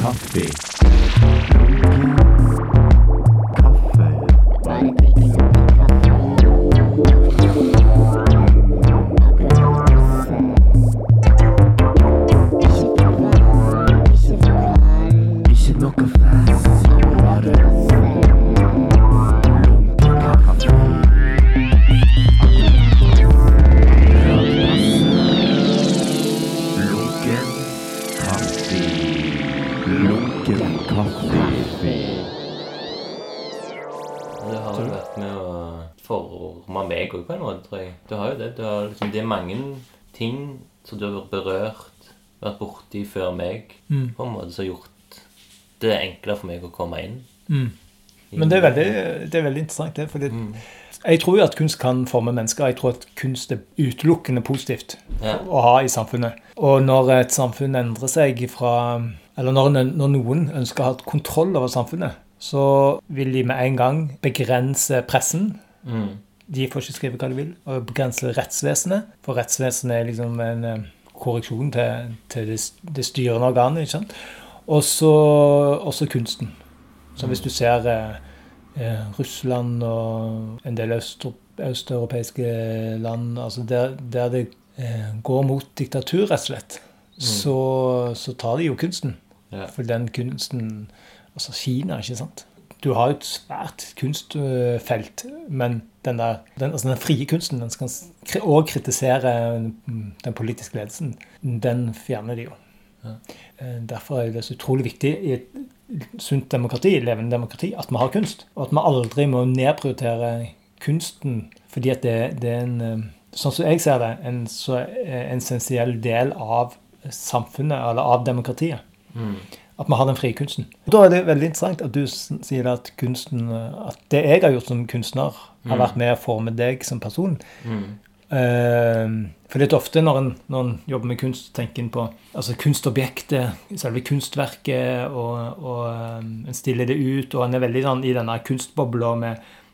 Kaffe. Har det. Liksom, det er mange ting som du har berørt, vært borti før meg, Mm. på en måte, som har gjort det enklere for meg å komme inn. Mm. Men det er veldig, det er veldig interessant, det. fordi Mm. jeg tror jo at kunst kan forme mennesker. Jeg tror at kunst er utelukkende positivt Ja. å ha i samfunnet. Og når et samfunn endrer seg fra Eller når, når noen ønsker å ha kontroll over samfunnet, så vil de med en gang begrense pressen. Mm. De får ikke skrive hva de vil. Og begrense rettsvesenet. For rettsvesenet er liksom en eh, korreksjon til, til det, det styrende organet. ikke sant? Og så også kunsten. Så hvis du ser eh, eh, Russland og en del øst- østeuropeiske land altså der, der det eh, går mot diktatur, rett og slett, så, så tar de jo kunsten. Ja. For den kunsten Altså Kina, ikke sant? Du har jo et svært kunstfelt, men den, der, den, altså den frie kunsten den skal òg kritisere mm, den politiske ledelsen. Den fjerner de jo. Ja. Derfor er det så utrolig viktig i et sunt demokrati, levende demokrati, at vi har kunst. Og at vi aldri må nedprioritere kunsten fordi at det, det er en eh, Sånn som jeg ser det, en så eh, essensiell del av samfunnet, eller av demokratiet. Mm. At vi har den frie kunsten. Da er det veldig interessant at du sier at kunsten At det jeg har gjort som kunstner, har Mm. vært med å forme deg som person. Mm. Eh, for det er ofte når en, når en jobber med kunst, tenker en på altså kunstobjektet, selve kunstverket, og, og eh, en stiller det ut, og en er veldig sånn i denne kunstbobla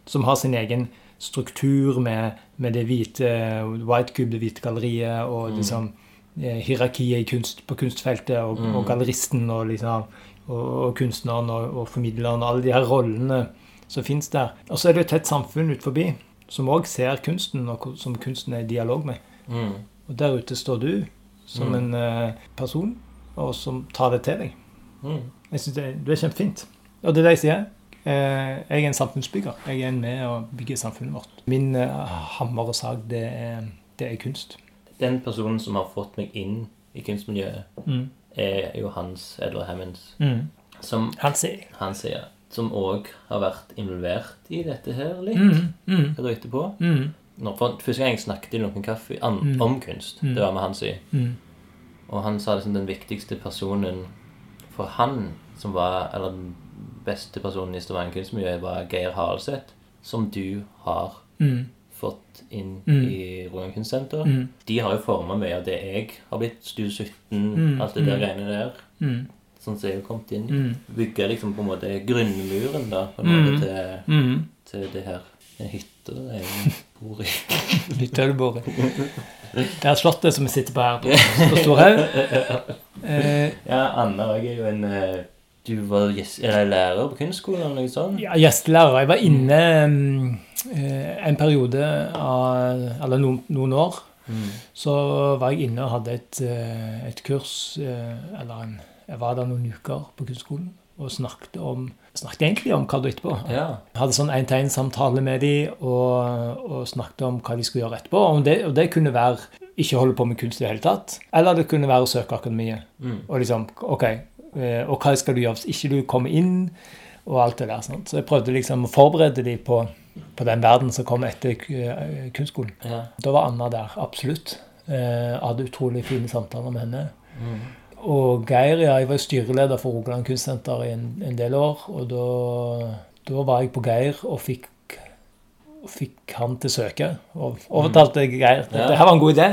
som har sin egen struktur med, med det hvite White Cube, det hvite galleriet, og Mm. liksom eh, hierarkiet i kunst, på kunstfeltet, og, Mm. og galleristen, og liksom og, og kunstneren og, formidleren, og alle de her rollene som fins der. Og så er det jo et tett samfunn ut forbi som òg ser kunsten, og som kunsten er i dialog med. Mm. Og der ute står du som Mm. en eh, person, og som tar det til deg. Mm. Jeg det, det er kjempefint. Og det er det jeg sier. Eh, jeg er en samfunnsbygger. Jeg er en med å bygge samfunnet vårt. Min eh, hammer og sag, det er, det er kunst. Den personen som har fått meg inn i kunstmiljøet, Mm. er jo Hans Edward Hammonds. Mm. Som Han sier han sier. Som òg har vært involvert i dette her litt. mm. mm. Etterpå. mm. Når, for, første gang jeg snakket i Lunken kaffe an, Mm. om kunst, Mm. det var med han si. mm. Og han sa liksom den viktigste personen for han, som var Eller den beste personen i Stavanger kunstmiljø, var Geir Haraldseth. Som du har Mm. Fått inn Mm. i Rogaland Kunstsenter. Mm. De har jo forma mye av det jeg har blitt. Studio 17, Mm. alt det der Mm. greiene der. Mm. Sånn som jeg har kommet inn. Mm. Bygge liksom på en måte grunnmuren da, på en Mm. måte til, til det her en hytte jeg bor i. Hytteølbordet. Det er slottet som vi sitter på her på, på Storhaug. Eh, Ja, Anna òg er jo en eh, Du var gjest, lærer på kunstskolen eller noe sånt? ja, gjestelærer. Jeg var inne mm, eh, en periode av Eller noen, noen år. Mm. Så var jeg inne og hadde et, eh, et kurs eh, Eller en, jeg var der noen uker på kunstskolen og snakket om Snakket egentlig om hva du etterpå. Ja. hadde sånn en-til-en-samtale med dem og, og snakket om hva de skulle gjøre etterpå. Og det, og det kunne være ikke holde på med kunst i det hele tatt, eller det kunne være å søke akademiet. Mm. Og liksom, ok, og hva skal du gjøre hvis ikke du kommer inn, og alt det der. Sant? Så jeg prøvde liksom å forberede dem på, på den verden som kom etter eh, kunstskolen. ja. Da var Anna der, absolutt. Eh, Jeg hadde utrolig fine samtaler med henne. Mm. Og Geir, ja, jeg var styreleder for Rogaland Kunstsenter i en, en del år. Og da, da var jeg på Geir og fikk, fikk han til søke. Og overtalte Geir at Ja. her var en god idé.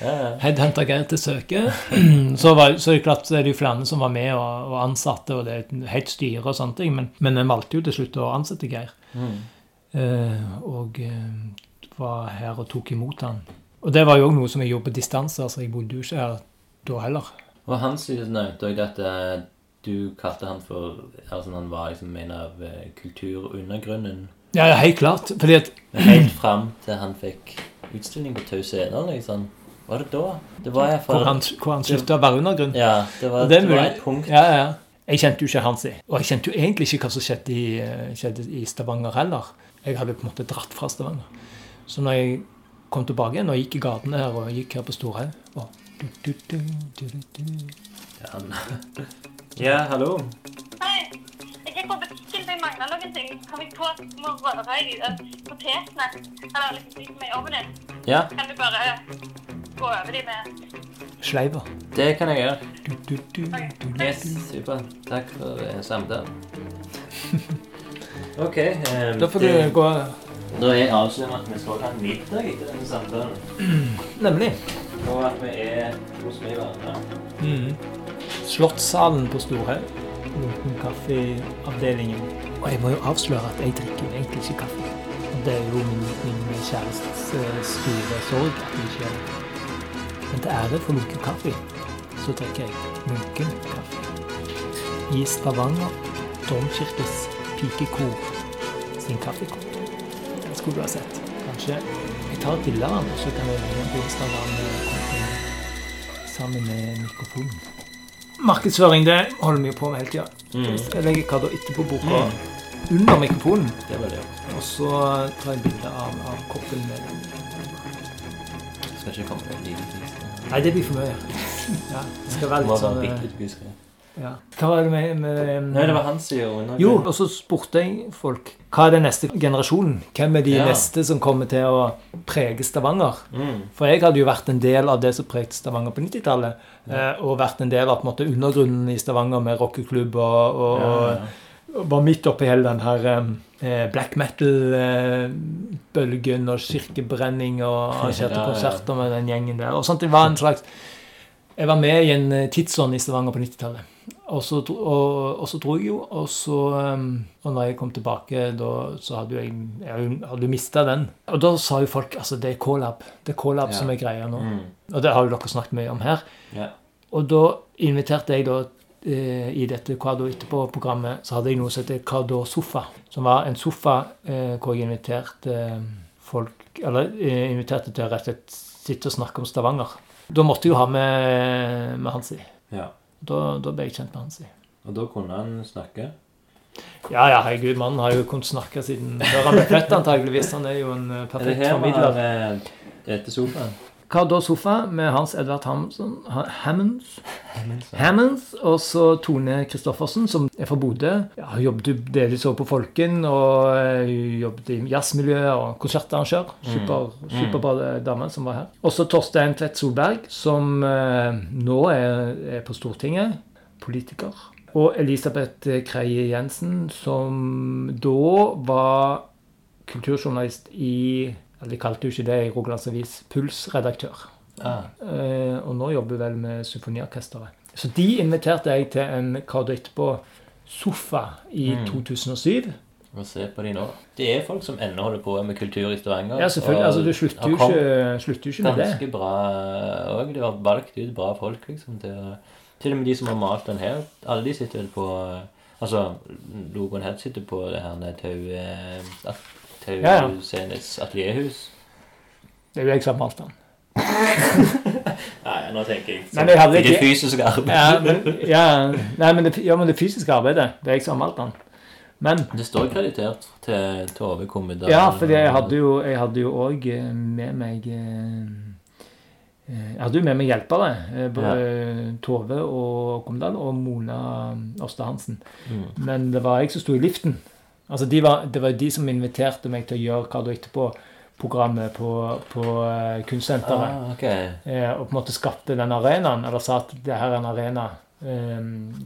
Headhunta Geir til søke. Så, var, så er det klart så er det jo flere som var med og, og ansatte, og det er et helt styre og sånne ting. Men, men jeg valgte jo til slutt å ansette Geir. Mm. Eh, og eh, var her og tok imot han. Og det var jo òg noe som jeg gjorde på distanse. altså Jeg bodde jo ikke her da heller. Og han synes nevnte òg at du kalte han for Altså han var liksom en av eh, kulturundergrunnen Ja, ja, helt klart. Fordi at helt fram til han fikk utstilling på Tau Scene, liksom. Var det da? Det var iallfall hvor han, hvor han slutta å være undergrunn. Ja, det var, det det var et punkt. Ja, ja, ja. Jeg kjente jo ikke Hansi. Og jeg kjente jo egentlig ikke hva som skjedde i, eh, skjedde i Stavanger heller. Jeg hadde på en måte dratt fra Stavanger. Så når jeg kom tilbake igjen og gikk i gatene her og gikk her på Storhaug og du, du, du, du, du, du. Ja, hallo. Hei. Jeg er på butikken, for jeg mangler noen ting. Kan vi få jeg må røre i potetene. Eller liksom i ovnen. Ja, Kan du bare gå over de med Sleiver. det kan jeg gjøre. Du, du, du, du, du. Yes, super. Takk for eh, samtalen. Ok. Um, Da får du det- gå Da er avslører at vi skal ha middag etter denne samtalen. Nemlig. Og at vi er hos meg hverandre. Mm. Slottssalen på Storhaug. Kaffeavdelingen. Og jeg må jo avsløre at jeg drikker egentlig ikke kaffe. Det er jo min, min kjærestes eh, store sorg at jeg ikke gjør det. Men til ære for Munken kaffe, så drikker jeg Munken kaffe. I Stavanger domkirkes pikekor sin kaffekopp. Den skulle du ha sett. Kanskje jeg tar et bilde av den, så kan jeg legge på Stavanger sammen med mikrofonen. Markedsføring det holder vi på med hele tida. Mm. Jeg legger hva da etterpå boka under mikrofonen, Det var det. og så tar jeg bilde av, av koppen med den. Skal ikke komme med en liten pris. Nei, det blir for mye. Ja, det skal være litt sånn eh, ja. Hva var det med, med Nei, det var han som gjorde. Jo, og så spurte jeg folk hva er den neste generasjonen? Hvem er de Ja. neste som kommer til å prege Stavanger? Mm. For jeg hadde jo vært en del av det som pregte Stavanger på 90-tallet. Ja. og vært en del av på en måte undergrunnen i Stavanger med rockeklubb og, og, og var midt oppi hele den her eh, black metal-bølgen og kirkebrenning og arrangerte konserter med den gjengen der. Og sånt, det var en slags Jeg var med i en eh, tidsånd i Stavanger på 90-tallet. Og, og, og så dro jeg jo, og så Og når jeg kom tilbake, da så hadde jeg Jeg hadde mista den. Og da sa jo folk altså det er K-lab. Det er K-lab Ja. som er greia nå. Mm. Og det har jo dere snakket mye om her. Ja. Og da inviterte jeg da eh, i dette da etterpå-programmet, så hadde jeg noe som heter da sofa. Som var en sofa eh, hvor jeg inviterte eh, folk Eller eh, inviterte til å rett og slett sitte og snakke om Stavanger. Da måtte jeg jo ha med, med Hansi. ja. Da, da ble jeg kjent med Hansi. Og da kunne han snakke. Ja, ja, herregud, mannen har jo kunnet snakke siden før han ble født, antageligvis. Han er jo en perfekt formidler. Er det her formidler. eh, etter sofaen? Da sofa med Hans Edvard Hammonds. Hammonds, og så Tone Christoffersen, som er fra Bodø. Ja, hun jobbet jo delvis over på Folken, og eh, hun jobbet i jazzmiljøet og konsertarrangør. Super, Superbra dame som var her. Og så Torstein Tvedt Solberg, som eh, nå er, er på Stortinget. Politiker. Og Elisabeth Kreie Jensen, som da var kulturjournalist i De kalte jo ikke det i Rogalands Avis. Pulsredaktør. Ah, Eh, og nå jobber vel med symfoniorkesteret. Så de inviterte jeg til en etterpå-sofa i Mm. 2007. og se på de nå. Det er folk som ennå holder på med kultur i Stavanger. Ja, selvfølgelig. altså Du slutter jo ikke, slutter ikke med det. Ganske bra òg. Det var valgt ut bra folk, liksom. Til, til og med de som har malt den her. Alle de sitter vel på Altså, logoen her sitter på det her nede Eh, Tau Ja, ja. Scenes atelierhus. Det er jo jeg som har malt den. Nei, nå tenker jeg Men jeg hadde Ikke ikke- fysisk arbeid. Ja, men, ja, nei, men det, ja, men det fysiske arbeidet, det er jeg som har malt den. Men Det står kreditert til Tove Kommedal. Ja, fordi jeg hadde jo jeg hadde jo òg med meg eh, eh, Jeg hadde jo med meg hjelpere. Både Både Tove og Komedal og Mona Åste Hansen. Mm. Men det var jeg som sto i liften. Altså de var, Det var de som inviterte meg til å gjøre da på på, på eh, Kunstsenteret. Ah, ok. Eh, og på en måte skapte den arenaen, eller sa at det her er en arena eh,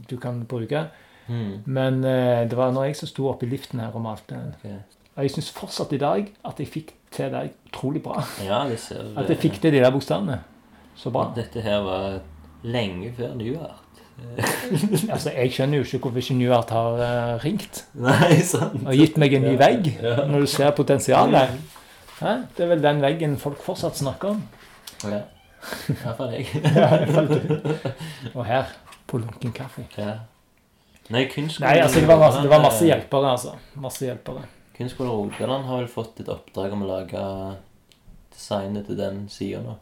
du kan bruke. Mm. Men eh, det var når jeg som sto oppe i liften her og malte. Okay. Og jeg syns fortsatt i dag at jeg fikk til det utrolig bra. Ja, det ser At jeg fikk til de der bokstavene. Så bra. Dette her var lenge før Nuart. Altså, Jeg skjønner jo ikke hvorfor ikke Newart har uh, ringt Nei, sant. og gitt meg en ny vegg, Ja. når du ser potensialet. Hæ? Det er vel den veggen folk fortsatt snakker om. Ja. Iallfall jeg. Og her, på Lunken kaffe. ja. Nei, kunstskolen Nei, altså, det var masse, det var masse hjelpere, altså. Masse hjelpere. Kunstskolen Rogaland har vel fått et oppdrag om å lage designet til den sida nå.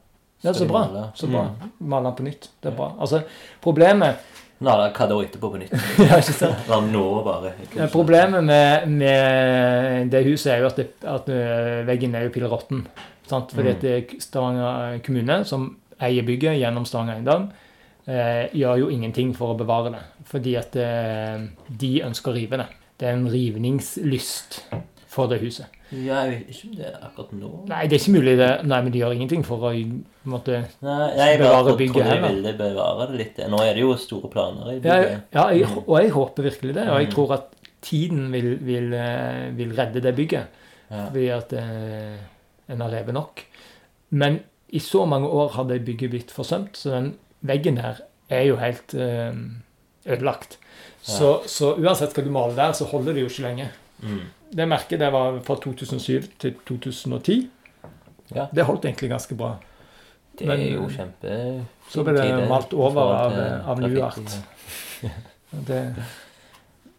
Ja, så bra. Så bra. Mm. Male den på nytt. Det er bra. Altså, problemet Nei, hva da etterpå på nytt? Ja, ikke sant? La nå, bare. Problemet med, med det huset er jo at, det, at eh, veggen er jo pilleråtten. sant? Fordi Mm. at det er Stavanger kommune, som eier bygget gjennom Stavanger Eiendom, eh, gjør jo ingenting for å bevare det. Fordi at eh, de ønsker å rive det. Det er en rivningslyst for det huset. Ja, jeg vet ikke om det er akkurat nå. Nei, det er ikke mulig det. Nei, men de gjør ingenting for å måtte, Nei, jeg Bevare bygget jeg de ville bevare det litt. Nå er det jo store planer i Ja, bygget. ja jeg, og jeg håper virkelig det. Og jeg Mm. tror at tiden vil, vil, eh, vil redde det bygget. Ja. Fordi at eh, en har revet nok. Men i så mange år har det bygget blitt forsømt, så den veggen her er jo helt eh, ødelagt. Så, så uansett hva du maler der, så holder det jo ikke lenge. Mm. Det merket det var fra 2007 til 2010. Ja. Det holdt egentlig ganske bra. Det Men- er jo kjempe Så ble det tid, malt over av, til av New Art. Det,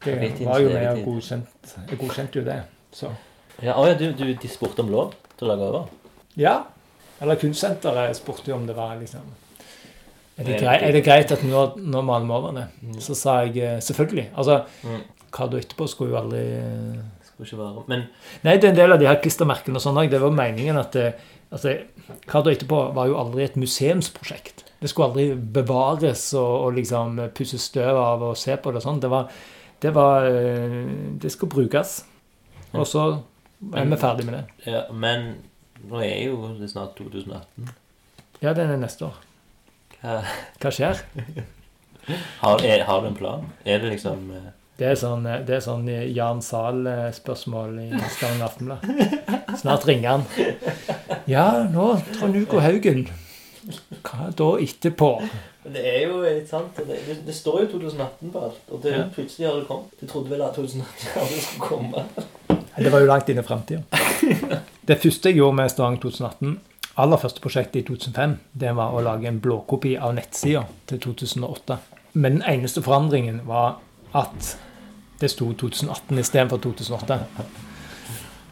det var jo med og godkjent, jeg godkjente jo det. Så. Ja, ja, du, du, de spurte om lov til å lage over? Ja. Eller Kunstsenteret spurte jo om det var liksom Er det, Det er det greit at nå, nå maler vi over det? Mm. Så sa jeg eh, selvfølgelig. Altså, Mm. Hva da etterpå skulle jo aldri Skulle Skal ikke være Men Nei, det er en del av de her klistremerkene og sånn òg. Det var meningen at det, altså, Hva da etterpå var jo aldri et museumsprosjekt. Det skulle aldri bevares og, og liksom pusses støv av og se på det og sånn. Det var, det var eh, Det skulle brukes. Og så er vi ferdig med det. ja, Men nå er jo det snart 2018. Ja, det er neste år. Hva, Hva skjer? har, er, har du en plan? Er det liksom eh, Det er sånn, det er sånn Jan Zahl-spørsmål i Stavanger Aftenblad. Snart ringer han. Ja, nå, Trond Hugo Haugen. Hva da etterpå? Det er jo litt sant. Det, det, det står jo 2018 på alt. Og det, Ja. plutselig har det kommet. Du trodde vel at 2018 aldri skulle komme. Det var jo langt inn i framtida. Det første jeg gjorde med Stavanger 2018, aller første prosjektet i 2005, det var å lage en blåkopi av nettsida til 2008. Men den eneste forandringen var at det sto 2018 istedenfor 2008.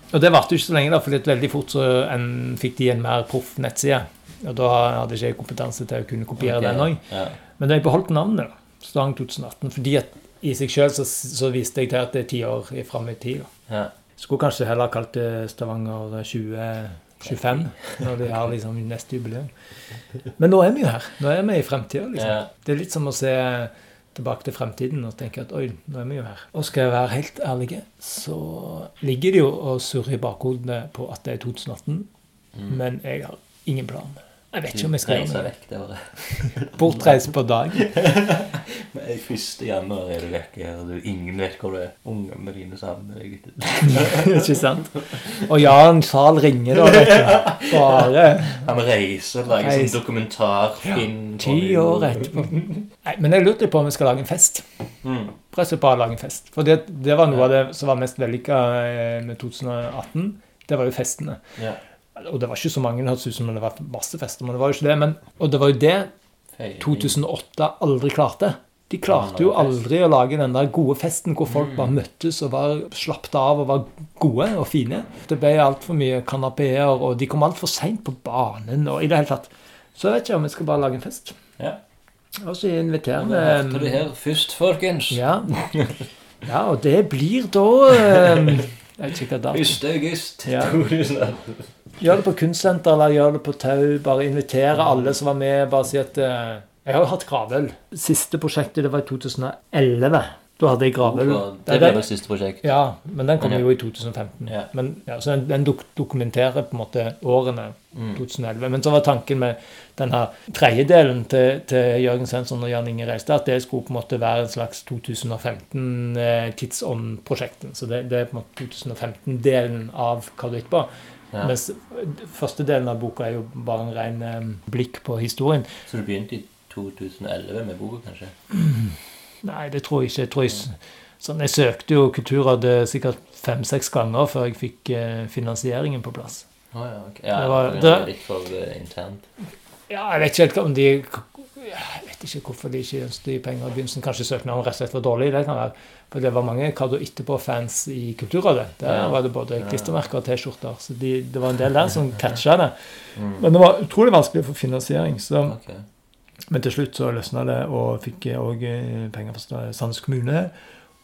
Og det varte ikke så lenge, da, for litt veldig fort så en, fikk de en mer proff nettside. Og da hadde ikke jeg kompetanse til å kunne kopiere den òg. Ja. Men jeg beholdt navnet, da. Stang 2018. Fordi at i seg sjøl så, så viste jeg til at det er ti år fram i tid. da. Ja. Skulle kanskje heller kalt det Stavanger 2025, når de har liksom neste jubileum. Men nå er vi jo her. Nå er vi i fremtida. Liksom. Det er litt som å se tilbake til fremtiden og tenke at oi, nå er vi jo her. Og skal jeg være helt ærlig, så ligger det jo og surrer i bakhodene på at det er 2018, Mm. men jeg har ingen plan. Jeg vet ikke om jeg skal gjøre det. vekk det året. Bortreist på dag. Men 1. januar er du vekke, og du, ingen vet hvor du er. Ungene dine savner deg. ikke sant? Og Jan Sahl ringer da, vet du. Bare Han reiser og lager Reis. sånn dokumentarfilm. ti år etterpå. Nei, men jeg lurte på om vi skal lage en fest. Mm. på å bare lage en fest. For det, det var noe av det som var mest vellykka eh, med 2018. Det var jo festene. Ja. Og det var ikke så mange, det hørtes ut som det var masse fester, men det var jo ikke det. Men, og det var jo det 2008 aldri klarte. De klarte jo aldri å lage den der gode festen hvor folk bare møttes og var slappet av og var gode og fine. Det ble altfor mye kanapeer, og de kom altfor seint på banen. og i det hele tatt. Så jeg vet ikke om vi skal bare lage en fest. Ja. Og så inviterer Det hørte det her først, folkens. ja. ja, og det blir da eh, Jeg vet ikke hva dato 1. august Ja. 2018. Gjør det på kunstsenter eller gjør det på tau. Bare invitere alle som var med. Bare si at eh, Jeg har jo hatt gravøl. Siste prosjektet det var i 2011. Da hadde jeg gravøl. Det ble vel siste prosjekt. Ja, men den kom Ja. jo i 2015. Ja. Men, ja, så den, den dok dokumenterer på en måte årene Mm. 2011. Men så var tanken med den her tredjedelen til, til Jørgen Svensson og Jan Inge Reistad at det skulle på en måte være en slags 2015-tidsånd-prosjekten. Så det, det er på en måte 2015-delen av hva du gikk på. Ja. Mens første delen av boka er jo bare en ren eh, blikk på historien. Så du begynte i 2011 med boka, kanskje? Nei, det tror jeg ikke. Jeg, tror jeg, sånn, jeg søkte jo Kulturrådet sikkert fem-seks ganger før jeg fikk eh, finansieringen på plass. Oh, ja, ok. Ja, Det var- det litt for eh, internt. Ja, jeg vet ikke helt om de Jeg vet ikke hvorfor de ikke ønsket de penger i begynnelsen. Kanskje søknaden rett og slett var dårlig. Det kan være. For det var mange Kado etterpå-fans i Kulturrådet. Der var det både klistremerker og T-skjorter. Så de, det var en del der som catcha det. Mm. Men det var utrolig vanskelig å få finansiering. Så, Okay. men til slutt så løsna det, og fikk òg penger fra Sandnes kommune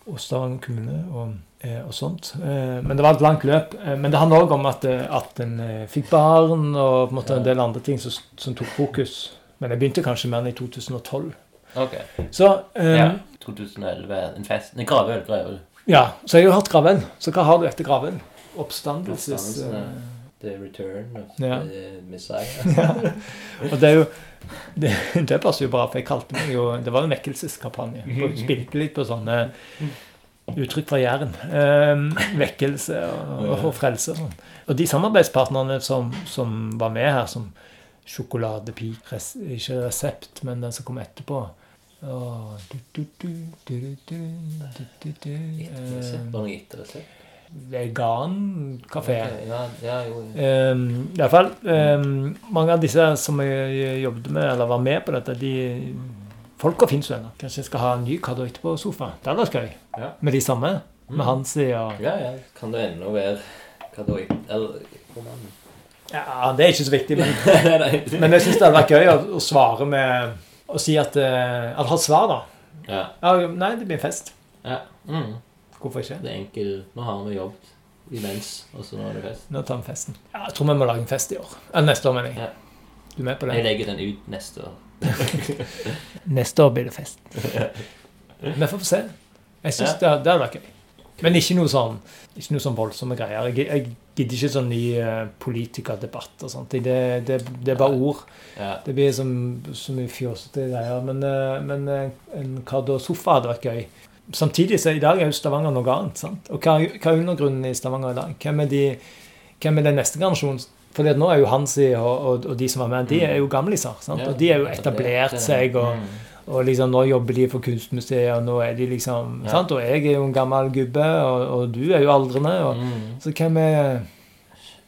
og Stavanger kommune og, eh, og sånt. Eh, Men det var et langt løp. Eh, Men det handler òg om at, eh, at en eh, fikk barn og på en måte en del andre ting som, som tok fokus. Men jeg begynte kanskje mer enn i 2012. Ok. Så um, Ja. ja. 2011, en fest. En gravøl, gravøl. så jeg har hørt Graven. Så hva har du etter Graven? Oppstandelses... Oppstandelse. eh, The Return of Ja. the Messiah. ja. Og det er jo det, det passer jo bra, for jeg kalte meg jo Det var en vekkelseskampanje. Spilte litt på sånne uttrykk fra Jæren. Um, vekkelse og, og frelse og sånn. Og de samarbeidspartnerne som, som var med her, som Sjokoladepik res, Ikke Resept, men den som kom etterpå Vegan kafé. Okay, ja, ja, um, I hvert fall um, mange av disse som jeg jobbet med, eller var med på dette, de Folka fins jo ennå. Kanskje jeg skal ha en ny kadoit på sofa. Det hadde vært gøy. Ja. Med de samme. Mm. Med Hansi og Ja, ja. Kan det ennå være kadoit Eller hvordan Ja, det er ikke så viktig, men, men jeg syns det hadde vært gøy å, å svare med å si at uh, At ha svar, da. Ja. Ja, nei, det blir en fest. ja. Mm. Hvorfor ikke? Det er enkelt. Nå har vi jobbet imens, og så nå er det fest. Nå tar vi festen. Ja, jeg tror vi må lage en fest i år. Eller neste år, mener jeg. Ja. Du er med på det? Jeg legger den ut neste år. Neste år blir det fest. Vi får få se. Jeg syns det, det hadde vært gøy. Men ikke noe sånn ikke noe sånn voldsomme greier. Jeg, jeg gidder ikke sånn ny uh, politikerdebatt og sånt. Det, det, det er bare ord. Ja. Det blir som, så mye fjåsete greier. Men, eh, men eh, en Cardo Sofa hadde vært gøy. Samtidig så i dag er jo Stavanger noe annet. sant? Og hva, hva er undergrunnen i Stavanger i dag? Hvem er, de, hvem er den neste generasjonen? For nå er jo Hansi og, og, og de som var med, de er jo gamliser. sant? Og de er jo etablert seg. og Mm. Og liksom nå jobber de for Kunstmuseet, og nå er de liksom Ja. sant? Og jeg er jo en gammel gubbe, og, og du er jo aldrende. Og, Mm. Så hvem er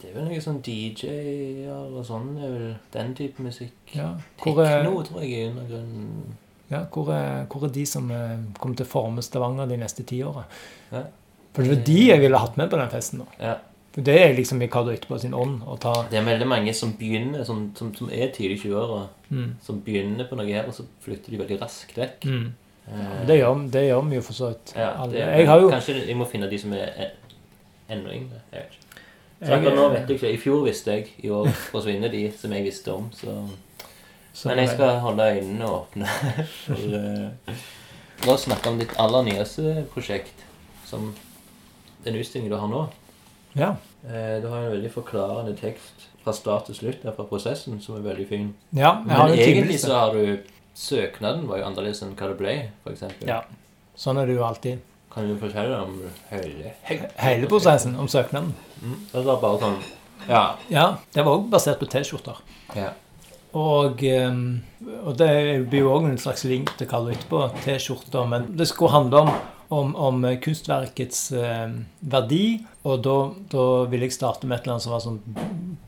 Det er vel noe sånn DJ-er og sånn. Det er vel den type musikk. ja, hvor, er, Tekno, tror jeg, i undergrunnen. ja, hvor, er, hvor er de som eh, kommer til å forme Stavanger de neste ti åra? Ja. For det var de jeg ville hatt med på den festen. nå. Ja. Det er liksom i Kado etterpå sin ånd å ta Det er veldig mange som begynner, som, som, som er tidlig i 20-åra, mm. som begynner på noe her, og så flytter de veldig raskt vekk. Mm. Ja, Det gjør det gjør vi jo for så vidt. ja, det, Jeg har jo Kanskje jeg må finne de som er eh, enda yngre. Jeg vet ikke. Så akkurat nå vet jeg ikke. I fjor visste jeg. I år forsvinner de som jeg visste om. Så. Men jeg skal holde øynene åpne. For, eh, nå snakker vi om ditt aller nyeste prosjekt, som den utstillingen du har nå. Ja. Eh, Du har en veldig forklarende tekst fra start til slutt der fra prosessen, som er veldig fin. ja jeg har Men en egentlig timeliste. så har du Søknaden var jo annerledes enn hva det ble, f.eks. Ja. Sånn er det jo alltid. Kan du fortelle om hele Hele prosessen om søknaden. Mm. Det var bare sånn Ja. Ja, det var òg basert på T-skjorter. ja. Og, ehm, og det blir jo òg en slags link til du etterpå, T-skjorter. Men det skulle handle om, om, om kunstverkets eh, verdi. Og da, da ville jeg starte med et eller annet som var sånn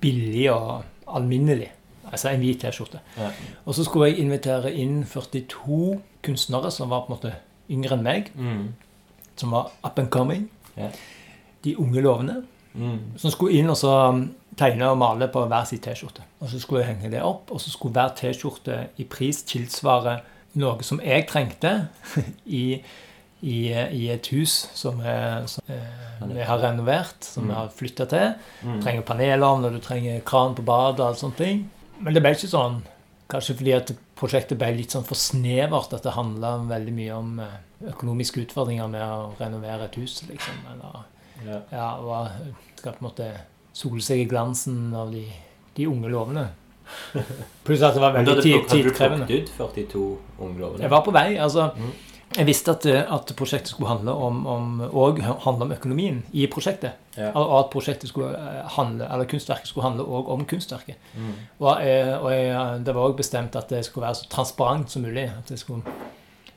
billig og alminnelig. Altså en hvit T-skjorte. Ja. Og så skulle jeg invitere inn 42 kunstnere som var på en måte yngre enn meg. Mm. Som var up and coming. Ja. De unge lovende. Mm. Som skulle inn og så um, tegne og male på hver sin T-skjorte. Og så skulle jeg henge det opp, og så skulle hver T-skjorte i pris tilsvare noe som jeg trengte i, i, i et hus som, er, som eh, vi har renovert, som vi har flytta til. Du Mm. trenger panelovn, og du trenger kran på badet og alle sånne ting. Men det ble ikke sånn. Kanskje fordi at prosjektet ble litt sånn for snevert, at det handla veldig mye om eh, økonomiske utfordringer med å renovere et hus, liksom. Eller Ja. ja, og skal på en måte sole seg i glansen av de, de unge lovene. Pluss at det var veldig tidkrevende. tid, du hadde plukket ut 42 ungdommer? Jeg var på vei. altså Mm. Jeg visste at, eh, at prosjektet skulle handle om, om, og handle om økonomien i prosjektet. Ja. Og at prosjektet skulle eh, handle, eller kunstverket skulle handle også om kunstverket. Mm. Og, og jeg, det var også bestemt at det skulle være så transparent som mulig. At det skulle,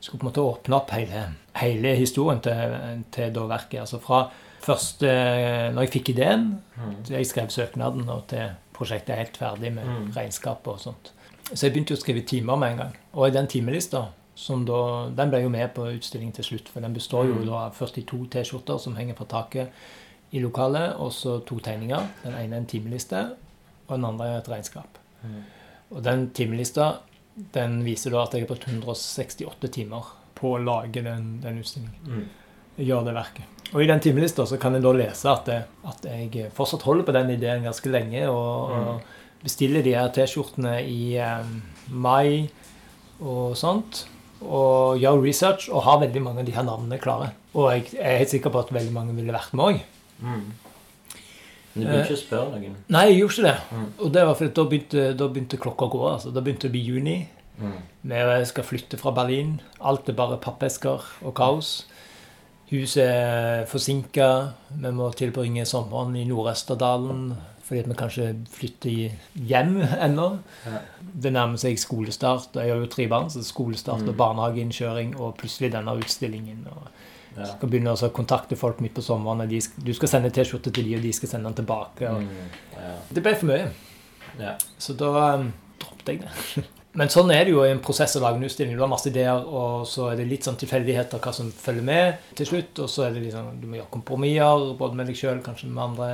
skulle på en måte åpne opp hele, hele historien til, til da verket. Altså fra først Når jeg fikk ideen, Mm. til jeg skrev søknaden, og til prosjektet er helt ferdig med Mm. regnskap og sånt. Så jeg begynte å skrive timer med en gang. Og i den timelista, som da, den ble jo med på utstillingen til slutt, for den består jo da av 42 T-skjorter som henger fra taket i lokalet, og så to tegninger. Den ene er en timeliste, og den andre er et regnskap. Og den timelista den viser da at jeg har brukt 168 timer på å lage den, den utstillingen. Mm. Gjøre det verket. Og i den timelista så kan jeg da lese at, det, at jeg fortsatt holder på den ideen ganske lenge, og, og bestiller de her T-skjortene i um, mai og sånt. Og gjør research og har veldig mange av de her navnene klare. Og jeg er helt sikker på at veldig mange ville vært med òg. Mm. Men du begynte ikke å spørre noen. Nei, jeg gjorde ikke det. Mm. Og det var fordi da begynte, da begynte klokka å gå. altså. Da begynte det å bli juni. Mm. Vi skal flytte fra Berlin. Alt er bare pappesker og kaos. Huset er forsinka. Vi må tilbringe sommeren i Nord-Østerdalen fordi at vi kanskje flytter hjem ennå. Ja. Det nærmer seg skolestart. og Jeg har jo tre barn, så skolestart og Mm. barnehageinnkjøring og plutselig denne utstillingen. og Ja. skal begynne å kontakte folk midt på sommeren. og De, du skal sende T-skjorte til de, og de skal sende den tilbake. Mm. Ja. det ble for mye. Ja. Så da um, droppet jeg det. Men sånn er det jo i en prosess å lage en utstilling. Du har masse ideer, og så er det litt sånn tilfeldigheter hva som følger med til slutt. Og så er det liksom, du må gjøre kompromisser, både med deg sjøl, kanskje med andre.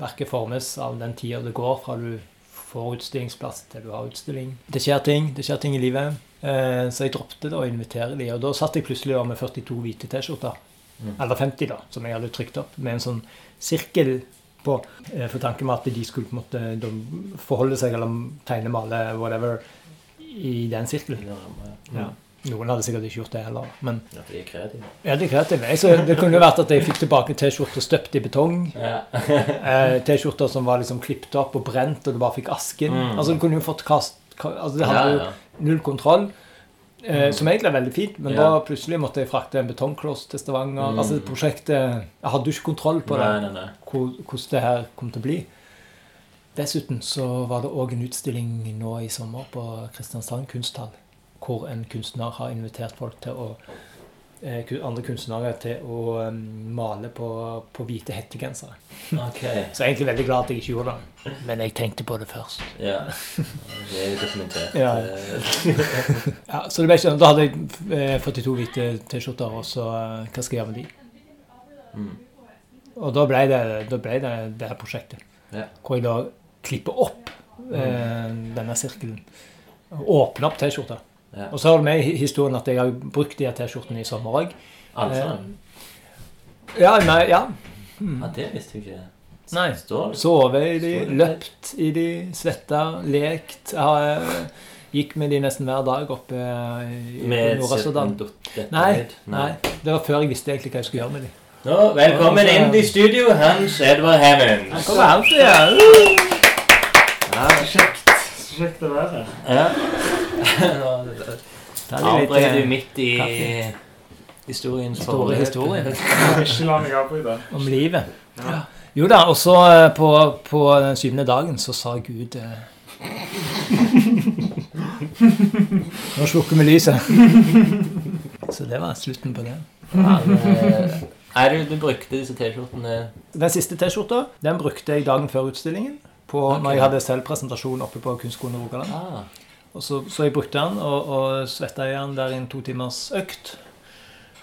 Verket formes av den tida det går fra du får utstillingsplass til du har utstilling. Det skjer ting. Det skjer ting i livet. Eh, så jeg droppet å invitere de, og da satt jeg plutselig med 42 hvite T-skjorter. Mm. Eller 50, da, som jeg hadde trykt opp, med en sånn sirkel på. eh, For tanken med at de skulle på en måte forholde seg, eller tegne, male, whatever, i den sirkelen. Ja. Ja. Noen hadde sikkert ikke gjort det heller. Men Ja, de er kreative. ja, det er kreative. Så det kunne jo vært at jeg fikk tilbake T-skjorter støpt i betong. Ja. Eh, T-skjorter som var liksom klippet opp og brent, og du bare fikk asken. Mm. Altså Du kunne jo fått kast... Altså Det Ja, hadde jo null kontroll. Eh, som egentlig er veldig fint, men Ja. da plutselig måtte jeg frakte en betongkloss til Stavanger. Mm. Altså prosjektet Jeg hadde jo ikke kontroll på det, nei, nei. hvor- hvordan det her kom til å bli. Dessuten så var det òg en utstilling nå i sommer på Kristiansand kunsthall, hvor en kunstner har invitert folk til å eh, andre kunstnere til å eh, male på, på hvite hettegensere. Okay. Så jeg er egentlig veldig glad at jeg ikke gjorde det. Men jeg tenkte på det først. Ja. Det er dokumentert. Ja. Eh, Ja, så det ble ikke, Da hadde jeg eh, 42 hvite T-skjorter, og så eh, Hva skal jeg gjøre med de? Mm. Og da ble det, da ble det det her prosjektet. Ja. Hvor jeg da klipper opp eh, denne sirkelen. Åpne opp T-skjorta. Ja. Og så har du med i historien at jeg har brukt de T-skjortene i sommer òg. Altså, Ja, nei, ja. ja, det visste jeg ikke. Nei. Sovet i de, løpt i de, svetta, lekt. Jeg har, eh, gikk med de nesten hver dag oppe eh, i dette Nei, nei. Det var før jeg visste egentlig hva jeg skulle gjøre med de. Nå, velkommen inn i studio, Hans Edvard Hemmens. Han kommer alltid, ja. Ja, Kjekt. Kjekt å være her. ja. Avbryter du eh, midt i kaffe. historiens Store historie. historien Ikke la meg avbryte. om livet. Ja. Jo da, og så eh, på, på den syvende dagen så sa Gud eh, Nå slukker vi lyset. Så det var slutten på det. Er du, du brukte disse T-skjortene Den siste T-skjorta den brukte jeg dagen før utstillingen. På, okay. Når jeg hadde selvpresentasjon oppe på Kunstskolen i Rogaland. ah, Og så, så jeg brukte den og, og svetta i den der i en to timers økt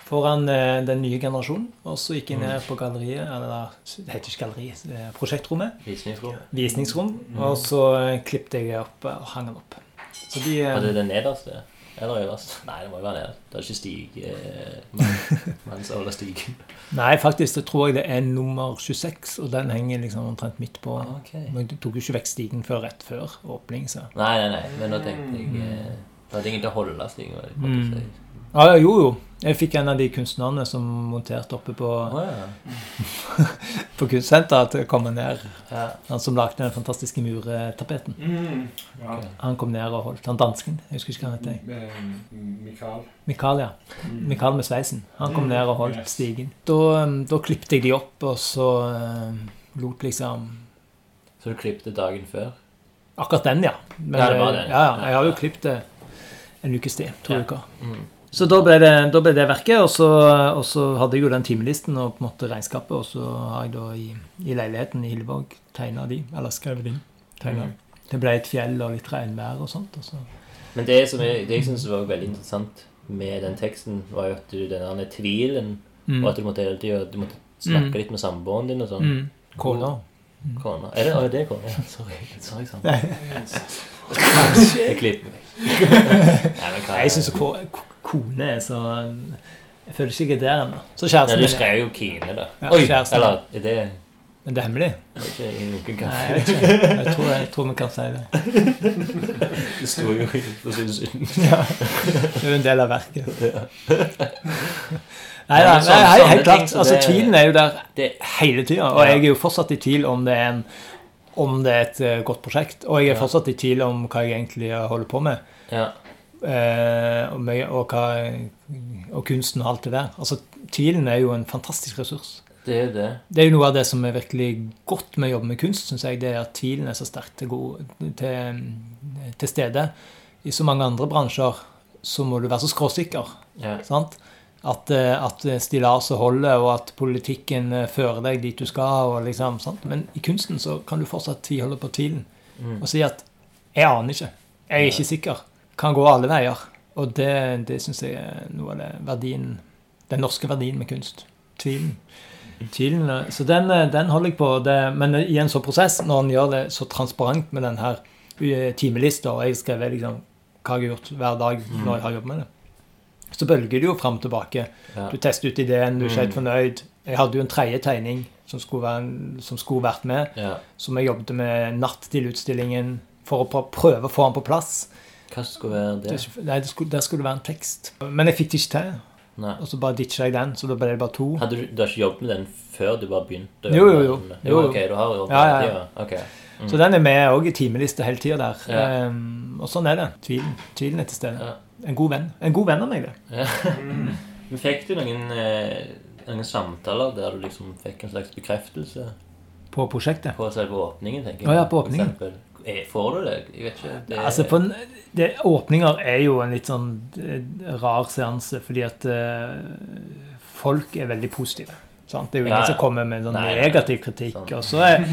foran eh, den nye generasjonen. Og så gikk jeg Mm. ned på galleriet, eller det heter ikke galleri, er prosjektrommet. Visningsrom. Visningsrom. Og så eh, klippet jeg opp eh, og hang den opp. Så de eh, Var det det nederste? Eller øverst? Nei, det må jo være nederst. Det er ikke Stig eh, mann- Mans Ola Stigen. Nei, faktisk det tror jeg det er nummer 26, og den henger liksom omtrent midt på. Okay. Men du tok jo ikke vekk stigen før rett før åpning, så Nei, nei, nei. Men nå tenkte jeg mm. Det hadde ingen til å holde Stigen. Mm. Ja, jo, jo. Jeg fikk en av de kunstnerne som monterte oppe på, oh, ja. på kunstsenteret, til å komme ned. ja. Han som lagde den fantastiske muretapeten. Mm. Ja. Han kom ned og holdt. Han dansken. Jeg husker ikke hva han het. jeg. Eh, Mikael. Mikael, ja. Mm. Mikael med sveisen. Han kom Mm, ned og holdt yes. stigen. Da, um, da klippet jeg de opp, og så uh, lot liksom Så du klippte dagen før? Akkurat den, ja. Men, Ja, det var eh, det. Ja, ja, jeg har jo klippet det en ukes tid. To Ja. uker. Mm. Så da ble, det, da ble det verket, og så, og så hadde jeg jo den timelisten og på en måte regnskapet, og så har jeg da i, i leiligheten i Hilleborg tegna de, eller skrevet inn. tegnet. det ble et fjell og litt regnvær og sånt. Og så. Men det som jeg, det jeg synes var veldig interessant med den teksten, var jo at du, den der tvilen, Mm. og at du måtte hele måtte snakke Mm. litt med samboeren din og sånn. Mm. Kona. Kona. Er det, er det kona? Ja, sorry. sorry sant. Nei. Jeg klipper meg. Nei, men hva Jeg syns kone er så Jeg føler ikke jeg er der ennå. Så Nei, ja, du skrev jo Kine, da. Ja, Oi! kjæresten. Eller er det Men det er hemmelig. er ikke Nei, jeg vet ikke. Jeg tror, jeg tror vi kan si det. Det sto jo i det synd. Ja. Det er jo en del av verket. Nei, Nei, nei, sånn- nei, helt klart. Altså, tvilen er jo der hele tida. Og jeg er jo fortsatt i tvil om det er, en, om det er et eh, godt prosjekt. Og jeg er fortsatt i tvil om hva jeg egentlig holder på med. ja. Eh, og, mye, og, hva, og kunsten og alt det der. Altså, Tvilen er jo en fantastisk ressurs. Det er det. Det er jo noe av det som er virkelig godt med å jobbe med kunst, syns jeg. Det er at tvilen er så sterkt til, til, til stede. I så mange andre bransjer så må du være så skråsikker. Ja. Sant? At, eh, at stillaset holder, og at politikken eh, fører deg dit du skal. Og liksom, sant? Men i kunsten så kan du fortsatt tviholde på tvilen Mm. og si at 'jeg aner ikke'. 'Jeg er ikke sikker'. Kan gå alle veier. Og det, det syns jeg er noe av det verdien Den norske verdien med kunst. Tvilen. Tvilen så den, eh, den holder jeg på. Det, men i en sånn prosess, når en gjør det så transparent med den her eh, timelista, og jeg skrev liksom hva jeg har gjort hver dag når jeg har jobbet med det, så bølger det jo fram og tilbake. Ja. Du tester ut ideen, du er ikke helt Mm. fornøyd. Jeg hadde jo en tredje tegning som skulle, en- som skulle vært med, ja. som jeg jobbet med natt til utstillingen for å prøve å få den på plass. Hva skulle være det? Det, nei, det skulle, der skulle det være en tekst. Men jeg fikk det ikke til. Nei. Og så bare ditcha jeg den, så da ble det bare to. Hadde du, du har ikke jobbet med den før du bare begynte? Jo, jo, jo. den? Jo, ok, du har jobbet Ja, ja, ja. Okay. ja. Ok. Mm. Så den er med òg i timeliste hele tida der. Ja. Um, og sånn er det. Tvilen, Tvilen er til stede. Ja. En god venn. En god venn av meg, det. Ja. Men fikk du noen, eh, noen samtaler der du liksom fikk en slags bekreftelse På prosjektet. på selve åpningen? tenker jeg? Å, ja, på for åpningen. Eh, Får du det? Jeg vet ikke. Det, Altså, på en, det, åpninger er jo en litt sånn eh, rar seanse, fordi at uh, folk er veldig positive. Sant? Det er jo ingen Ja, ja. som kommer med sånn Nei, negativ kritikk. sant. Og så er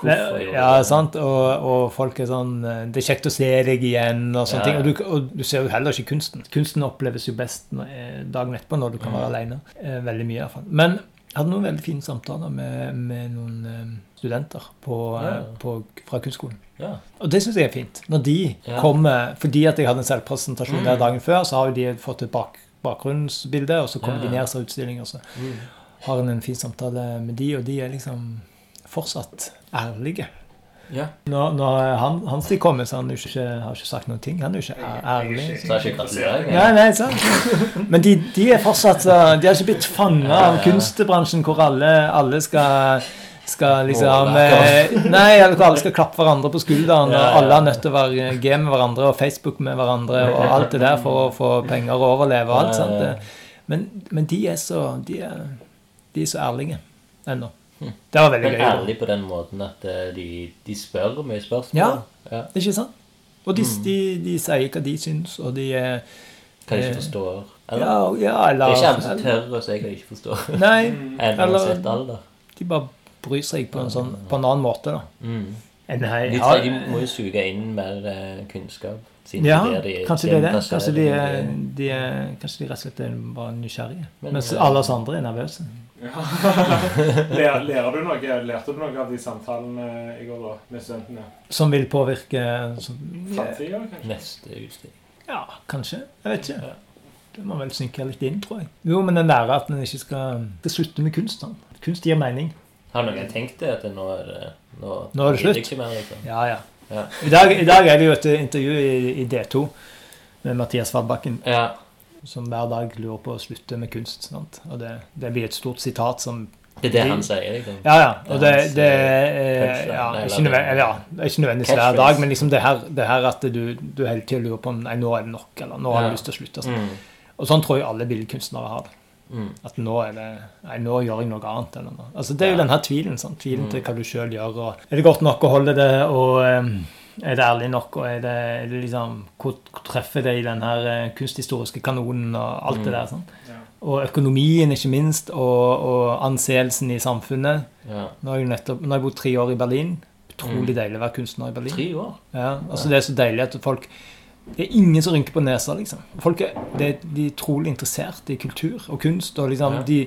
ja, sant? Og, og folk er sånn Det er kjekt å se deg igjen, og sånne Ja, ting. Og du, og du ser jo heller ikke kunsten. Kunsten oppleves jo best dagen etterpå, når du kan Mm. være alene. Eh, veldig mye, iallfall. Men jeg hadde noen veldig fine samtaler med, med noen studenter på, eh, Ja. på, fra kunstskolen. Ja. Og det syns jeg er fint. Når de Ja. kommer Fordi at jeg hadde en selvpresentasjon Mm. der dagen før, så har jo de fått et bak, bakgrunnsbilde, og så kommer Ja, de ned så utstilling, og så Mm. har en en fin samtale med de, og de er liksom fortsatt ærlige. ja. Når, når han, Hans tid kommer, så han jo ikke, har ikke sagt noen ting. Han er jo ikke ærlig. Så er ikke gratulerer. Nei, nei, sant? Men de, de er fortsatt De har ikke blitt fanga av kunstbransjen hvor alle, alle skal skal liksom eh, Nei, eller alle skal klappe hverandre på skulderen, og alle er nødt til å være game med hverandre og Facebook med hverandre og alt det der for å få penger og overleve og alt. sant? Men, men de er så De er, de er så ærlige ennå. Hm. Det var veldig Men gøy. ærlig på den måten at eh, de, de spør mye spørsmål. Ja. ja. Ikke sant? Og de, Mm. de, de sier hva de syns, og de Hva de Eh, ikke forstår. Eller? Ja, ja eller det er ikke alle som tør å si hva de ikke forstår. Nei, Eller- de bare bryr seg på en, sånn, på en annen måte, da. Mm. Enn jeg De, tre- de må jo suge inn mer eh, kunnskap. Ja, det er kanskje det er det. Kanskje de, er, de er, kanskje de rett og slett er bare nysgjerrige. Men, Mens eh, alle oss andre er nervøse. Lærer, lærer du noe, lærte du noe av de samtalene i går da, med studentene? Som vil påvirke Framtida, kanskje? Neste utstilling. Ja, kanskje. Jeg vet ikke. Det må vel synke litt inn, tror jeg. Jo, men den lærer at en ikke skal, skal slutte med kunst. Da. Kunst gir mening. Har noen tenkt det? At nå er det Nå, Nå er det slutt. Ikke mer, liksom. Ja, ja. Ja. I dag, I dag er det jo et intervju i, i D2 med Mathias Fadbakken, ja. som hver dag lurer på å slutte med kunst. Sant? Og det, det blir et stort sitat som Det er det han sier, liksom. Ja, ja. Og det, det, det, eh, er ja, ikke, nødvendig, det- ja, ikke nødvendigvis hver dag, men liksom det her, det her at du, du hele tiden lurer på om Nei, nå er det nok, eller nå har Ja. lyst til å slutte. Sånn. Mm. Og sånn tror jeg alle billedkunstnere har det. Mm. At nå er det Nei, nå gjør jeg noe annet. Eller noe. Altså, det er jo Ja. den her tvilen. Sånn, tvilen Mm. til hva du sjøl gjør. Og er det godt nok å holde det, og um, er det ærlig nok, og er det, er det liksom Hvor treffer det i den her eh, kunsthistoriske kanonen, og alt det Mm. der. sånn. Ja. Og økonomien, ikke minst, og, og anseelsen i samfunnet. Ja. Nå har jeg nettopp, nå har jeg bodd tre år i Berlin. utrolig deilig å være kunstner i Berlin. Tre år. Ja, altså Det er så deilig at folk Det er ingen som rynker på nesa, liksom. Folk er, det, de er utrolig interessert i kultur og kunst. og liksom Ja. de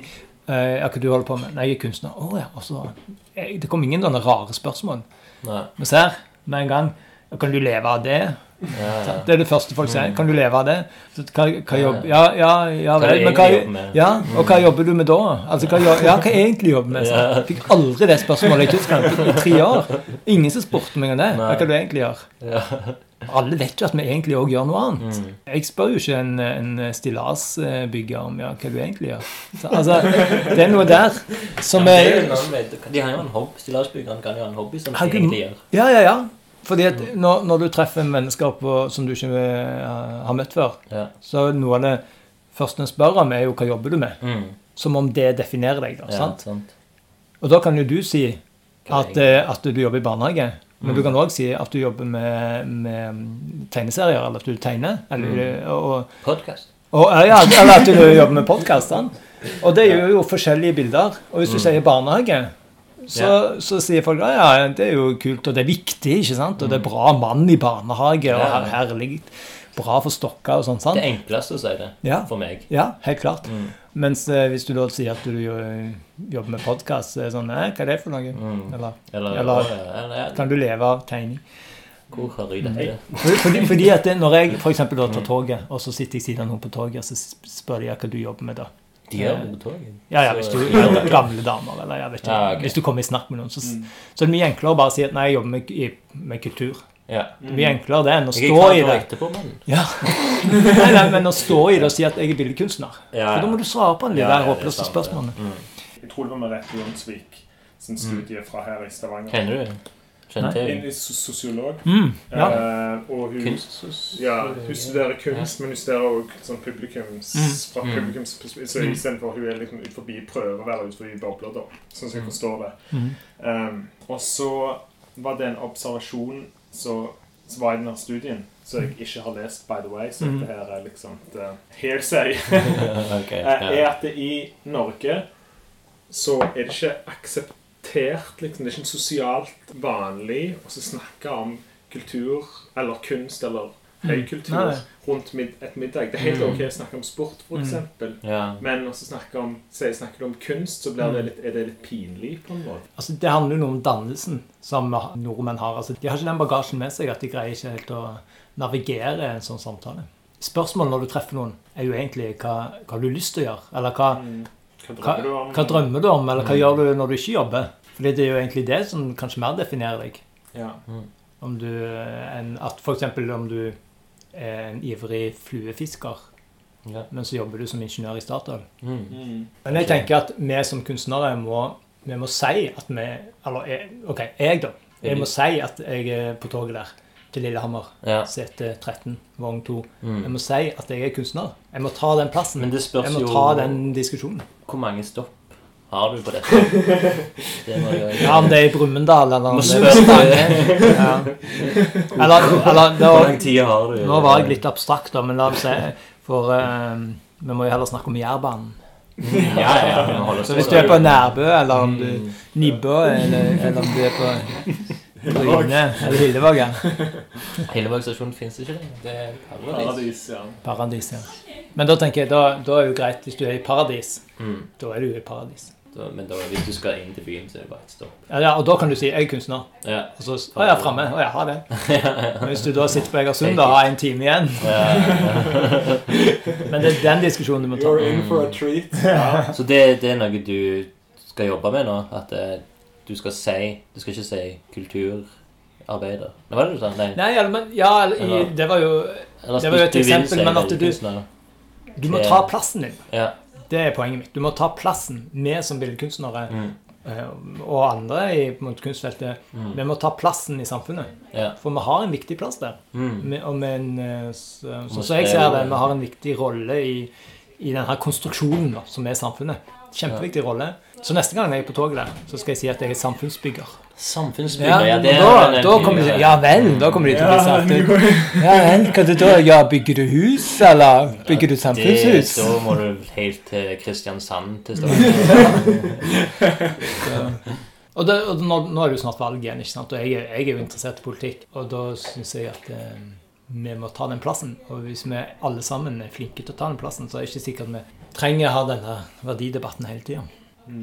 eh, Ja, hva du holder på med? Nei, jeg er kunstner. Oh, ja. Og så eh, Det kom ingen sånne rare spørsmål. Nei. Men ser, med en gang Kan du leve av det? Ja, ja. Det er det første folk sier. Kan du leve av det? Så, hva, hva Ja. jobb, ja, ja, ja er vel, men hva, ja, og hva jobber du med da? Altså, hva, ja, hva egentlig jobber du med? Så, jeg fikk aldri det spørsmålet i Tyskland i tre år. Ingen som spurte meg om det. Hva kan du egentlig gjøre? Alle vet jo at vi egentlig òg gjør noe annet. Mm. Jeg spør jo ikke en, en stillasbygger om ja, hva du egentlig gjør. Så, altså, det er noe der som Ja, er vei. De har jo en hobby, Stillasbyggeren kan jo ha en hobby som de egentlig gjør. Ja, ja, ja. Fordi at når, når du treffer mennesker på, som du ikke eh, har møtt før, Ja. så noe av det første en spør om, er jo hva jobber du med? Mm. Som om det definerer deg. da, Ja, sant? sant. Og da kan jo du si at, eh, at du jobber i barnehage. Men Mm. du kan òg si at du jobber med, med tegneserier, eller at du tegner. Eller, Mm. og, Podcast. og, ja, eller at du jobber med podkast. Og det er jo forskjellige bilder. Og hvis du Mm. sier barnehage, så, så sier folk ja, ja, det er jo kult, og det er viktig, ikke sant? Og det er bra mann i barnehage, og Mm. Her, herlig. Bra for stokker og sånn. sant? Det enkleste å si det Ja. for meg. Ja, helt klart. Mm. Mens eh, hvis du da sier at du jo, jobber med podkast, så er det sånn eh, Hva er det for noe? Mm. Eller Eller, Eller- eller, kan du leve av tegning? Hvor har jeg dette? Fordi, at det, Når jeg eksempel tar toget, og så sitter jeg siden av noen på toget, så spør de hva du jobber med da. De gjør det på toget. Ja, ja, hvis du er gamle damer, eller jeg vet ikke. Ja, okay. Hvis du kommer i snakk med noen, så, Mm. så er det mye enklere å bare si at nei, jeg jobber med, med kultur. Ja. Det blir enklere det enn å Jeg stå i det. etterpå, men Ja. Nei, nei, men å stå i det og si at jeg er billedkunstner. ja, For da må du svare på en del Ja, ja, håpløse. Mm. Jeg tror det var Merete Jonsvik sin studie fra her i Stavanger. Kjenner du? En sosiolog. Mm, ja. uh, og hun, kunst? ja, hun studerer kunst, men hun studerer også sånn publikums, Mm. fra Mm. publikums Så Mm. istedenfor hun er liksom ut forbi prøver å være ut forbi bobler, da. Sånn som jeg Mm. forstår det. Mm. Um, og så var det en observasjon så, så var i denne studien, som jeg ikke har lest, by the way, så Mm. dette her er liksom det, hearsay. okay, Eh, Ja. er at det i Norge så er det ikke akseptert liksom, Det er ikke sosialt vanlig å snakke om kultur eller kunst eller høykultur Nei. rundt mid et middag. Det er helt Mm. ok å snakke om sport, f.eks. ja. Men også snakke om, si, snakker du om kunst, så blir det litt, er det litt pinlig på en måte. Altså, det handler jo noe om dannelsen som nordmenn har. Altså, de har ikke den bagasjen med seg at de greier ikke helt å navigere en sånn samtale. Spørsmålet når du treffer noen, er jo egentlig hva, hva har lyst til å gjøre? Eller hva, Mm. Hva hva, drømmer du om? hva drømmer du om? Eller hva Mm. gjør du når du ikke jobber? Fordi det er jo egentlig det som kanskje mer definerer deg. Ja. Om du, en, at for eksempel om du en ivrig fluefisker, ja. men så jobber du som ingeniør i Statoil. Mm. Mm. Men jeg tenker at vi som kunstnere må, vi må si at vi Eller jeg, OK, jeg, da. Jeg må si at jeg er på toget der til Lillehammer. ja. Sete 13, vogn 2. Jeg Mm. må si at jeg er kunstner. Jeg må ta den plassen. Men det spørs Jeg må jo ta den diskusjonen. hvor mange stopp har du på dette. Det må jeg Ja, Om det er i Brumunddal eller om Må det er spørre Stange. Ja. Eller, eller Hvor da, lang tid har du? Nå var jeg litt abstrakt, da, men la oss se. For eh, vi må jo heller snakke om Jærbanen. Ja, Ja, ja, oss Så hvis du er på Nærbø, eller om du Nibbø, eller, eller om du er på Bryne eller Hillevågen. Hillevåg stasjon fins ikke lenger. Det er paradis. Paradis, ja. Paradis, ja. Men da tenker jeg, da, da er det jo greit hvis du er i paradis. Mm. Da er du i paradis. Da, men da, hvis du skal inn til byen, så er det bare et stopp. Ja, ja, Og da kan du si 'jeg er kunstner'. Ja. Og så Å er framme. Å jeg har det. Men hvis du da sitter på Egersund og har en time igjen Men det er den diskusjonen du må ta. You're in for a treat. Ja. Så det, det er noe du skal jobbe med nå? At uh, du skal si Du skal ikke si kulturarbeider. Hva var det du sa? Nei. Nei, eller, men ja, i, det var jo Eller det var jo et eksempel, men at du- kunstner. Du må ta plassen din. Ja. Det er poenget mitt. Du må ta plassen. Vi som billedkunstnere Mm. og andre i kunstfeltet, Mm. vi må ta plassen i samfunnet. Yeah. For vi har en viktig plass der. Mm. Og med en, så, så, som jeg ser det, vi har en viktig rolle i, i denne konstruksjonen da, som er samfunnet. Kjempeviktig rolle. Så neste gang jeg er på toget der, så skal jeg si at jeg er samfunnsbygger. Samfunnsbygger, ja, det da, er da kommer de Ja vel, da kommer de til å bli det ut. Ja vel, hva det da? Ja, bygger du hus, eller bygger du Det, samfunnshus? da må du helt til Kristiansand til start. Og, det, og nå, nå er det jo snart valg igjen, ikke sant? og jeg, er- jeg er jo interessert i politikk. Og da syns jeg at eh, vi må ta den plassen. Og hvis vi alle sammen er flinke til å ta den plassen, så er det ikke sikkert vi trenger å ha denne verdidebatten hele tida.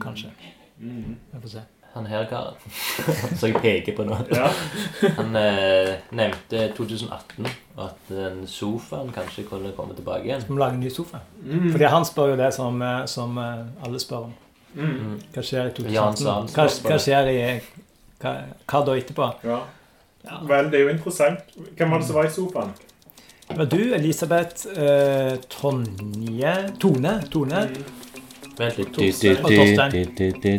Kanskje. Mm. Vi får se. Han her karen som jeg peker på nå, Ja. han eh, nevnte 2018 at den sofaen kanskje kunne komme tilbake igjen. Skal vi lage en ny sofa? Mm. Fordi han spør jo det som, eh, som eh, alle spør om. Mm. Hva skjer i 2018? Hva, hva skjer i hva, hva da etterpå? Ja. Ja. Vel, det er jo interessant. Hvem var det som var i sofaen? Det var du, Elisabeth, eh, Tonje Tone. Tone. Vent litt. Torstein. Og Torstein.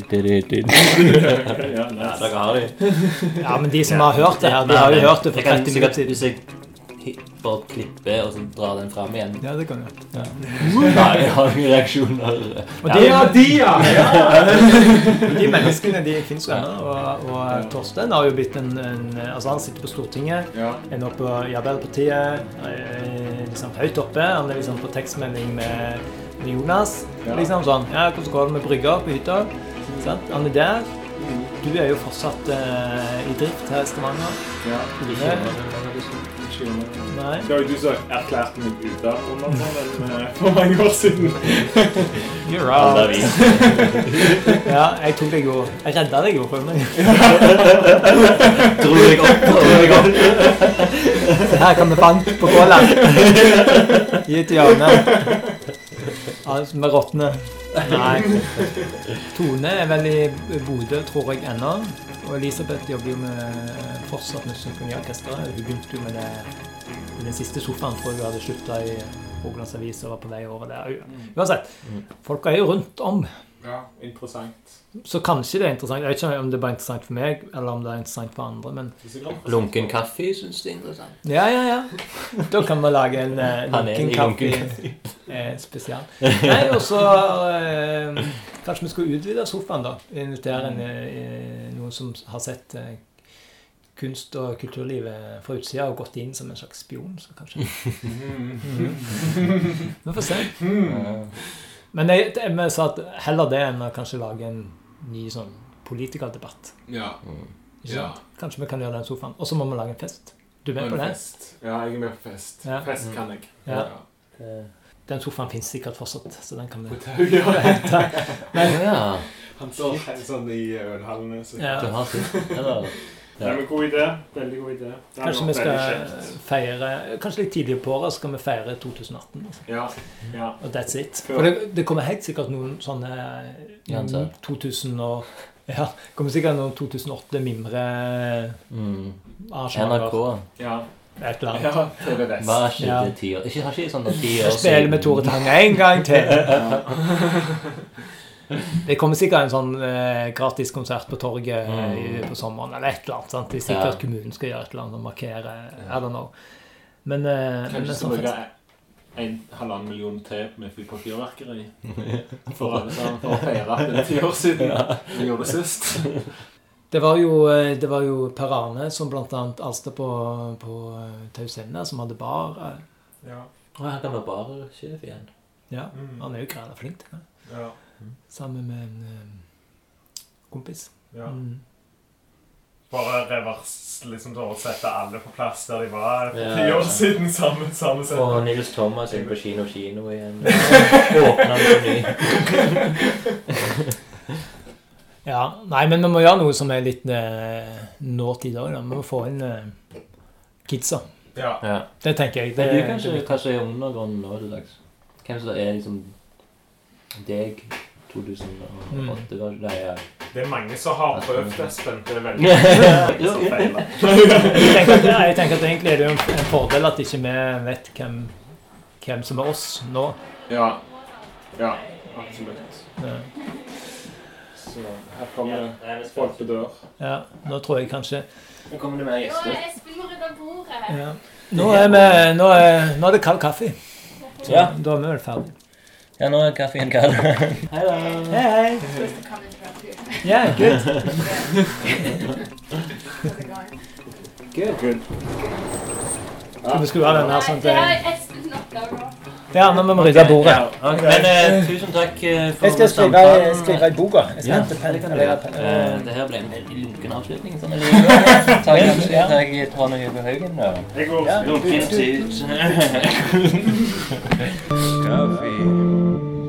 ja, Ja, dere har de. Ja, men de som har hørt det her, de har jo hørt det for Jeg kan 30 sikkert- minutter siden. Hvis jeg bare klipper og så drar den fram igjen Ja, det kan du. Ja. Nei, jeg har ingen reaksjoner. Og Ja, er de, ja! de menneskene de fins jo ennå. Og, og Torstein har jo blitt en, en Altså, han sitter på Stortinget. ja. er nå på Arbeiderpartiet, er liksom høyt oppe. Han er liksom på tekstmelding med, med Jonas. Ja. Liksom sånn Ja, hvordan går det med brygga på hytta? Sant? Han er der. Du er jo fortsatt eh, i drift her i Stavanger. ja. Tone? Nei. Det var jo du som erklærte meg ute under sånn en, eh, for mange år siden. You're Alle out. vi. Ja, jeg tok deg jo Jeg redda deg jo, for meg. Dro deg opp, dro deg opp. Her kan vi fant på kåla. Gi et hjørne. Altså, med råtne. Nei. Tone er vel i Bodø, tror jeg, ennå. Og Elisabeth jobber jo med, fortsatt med symfoniorkesteret. Hun begynte jo med det i den siste sofaen, tror jeg hun hadde slutta i Rogalands Avis og var på vei over der. Uansett. Folk er jo rundt om. Ja, interessant. Så kanskje det er interessant. Jeg vet ikke om det er bare interessant for meg, eller om det er interessant for andre, men. Lunken kaffe syns det er interessant. ja, ja, ja. Da kan vi lage en uh, lunken kaffe eh, spesial. Nei, og så eh, Kanskje vi skal utvide sofaen, da. Invitere en, eh, noen som har sett eh, kunst- og kulturlivet fra utsida og gått inn som en slags spion, så kanskje. Vi får se. Men jeg, jeg, vi sa at heller det enn å kanskje lage en ny sånn politikerdebatt. Ja. Ikke Ja. sant? Kanskje vi kan gjøre den sofaen. Og så må vi lage en fest. Du er med på det? Fest. Ja, jeg er med på fest. Ja. Fest kan jeg. Ja. Eh, Den sofaen finnes sikkert fortsatt, så den kan vi hente. Men, ja. Han står helt sånn i ølhallene. Så. Ja. Du har sitt Eller Nei, god idé. Veldig god idé. Det er Kanskje vi skal feire Kanskje litt tidligere på året skal vi feire 2018. Altså. Ja. ja. Og that's it. For det, det kommer helt sikkert noen sånne Ja, mm, 2000 og Ja, det kommer sikkert noen 2008 mimre mm. arrangementer. NRK. Ja. Et eller annet. ja. TV Vest. Hva skjedde Ja. ti år Ikke har ikke sånn ti år Jeg spiller med Tore Tang en gang til. Det kommer sikkert en sånn eh, gratiskonsert på torget eh, i- på sommeren, eller et eller annet. sant? Det er sikkert Ja. kommunen skal gjøre et eller annet og markere. I don't know. Men, eh, men Kanskje en skal sånn bruke fest. en halvannen million til med fyr på fyrverkeri. For alle sammen, for å feire at det er ti år siden vi gjorde det sist. Det var jo, eh, det var jo Per Arne som annet Alstad på, på eh, Tausende, som hadde bar. eh, Ja. Og her kan være barsjef igjen. Ja, Mm. han er jo greit flink til det. Ja. Sammen med en kompis. ja. Mm. Bare revers, liksom til å sette alle på plass der de var for Ja. ti år siden. sammen, sammen. Og Nils Thomas inn på Kino Kino igjen. Åpna den ny. Ja, nei, men vi må gjøre noe som er litt eh, nåtid òg. Vi må få inn eh, kidsa. Ja. Ja. Det tenker jeg. Det, Men du, det kanskje, er viktig. hva som er undergrunnen nå til dags? Hvem som er liksom deg 2008? var det ja. Det er mange som har prøvd, Espen. Det er veldig Ja. mange som feiler. jeg, tenker at, jeg tenker at egentlig er det jo en, en fordel at ikke vi vet hvem, hvem som er oss nå. Ja. Ja, absolutt. Ja. Så her kommer det folk på dør. Ja, nå tror jeg kanskje Nå kommer det mer Nå gjester. er Espen må bordet ja. Nå er vi Nå er, nå er det kald kaffe. Så Ja. da er vi vel ferdig. Ja, nå er kaffen kald. Hei da. Hei, hei. Ja. Yeah, good. It going? Good. Vi skulle ha den her sånn at Ja, nå må vi rydde bordet. Ja, okay. Men eh, tusen takk eh, for Jeg skal skrive, samtalen. skrive i boka. Jeg skal Ja, hente penn. det kan du eller- gjøre. Eh, Det her ble en veldig lunken avslutning. Sånn. Takk, Ja. takk Trond Høge Haugen. da. Jeg går Ja. Coffee.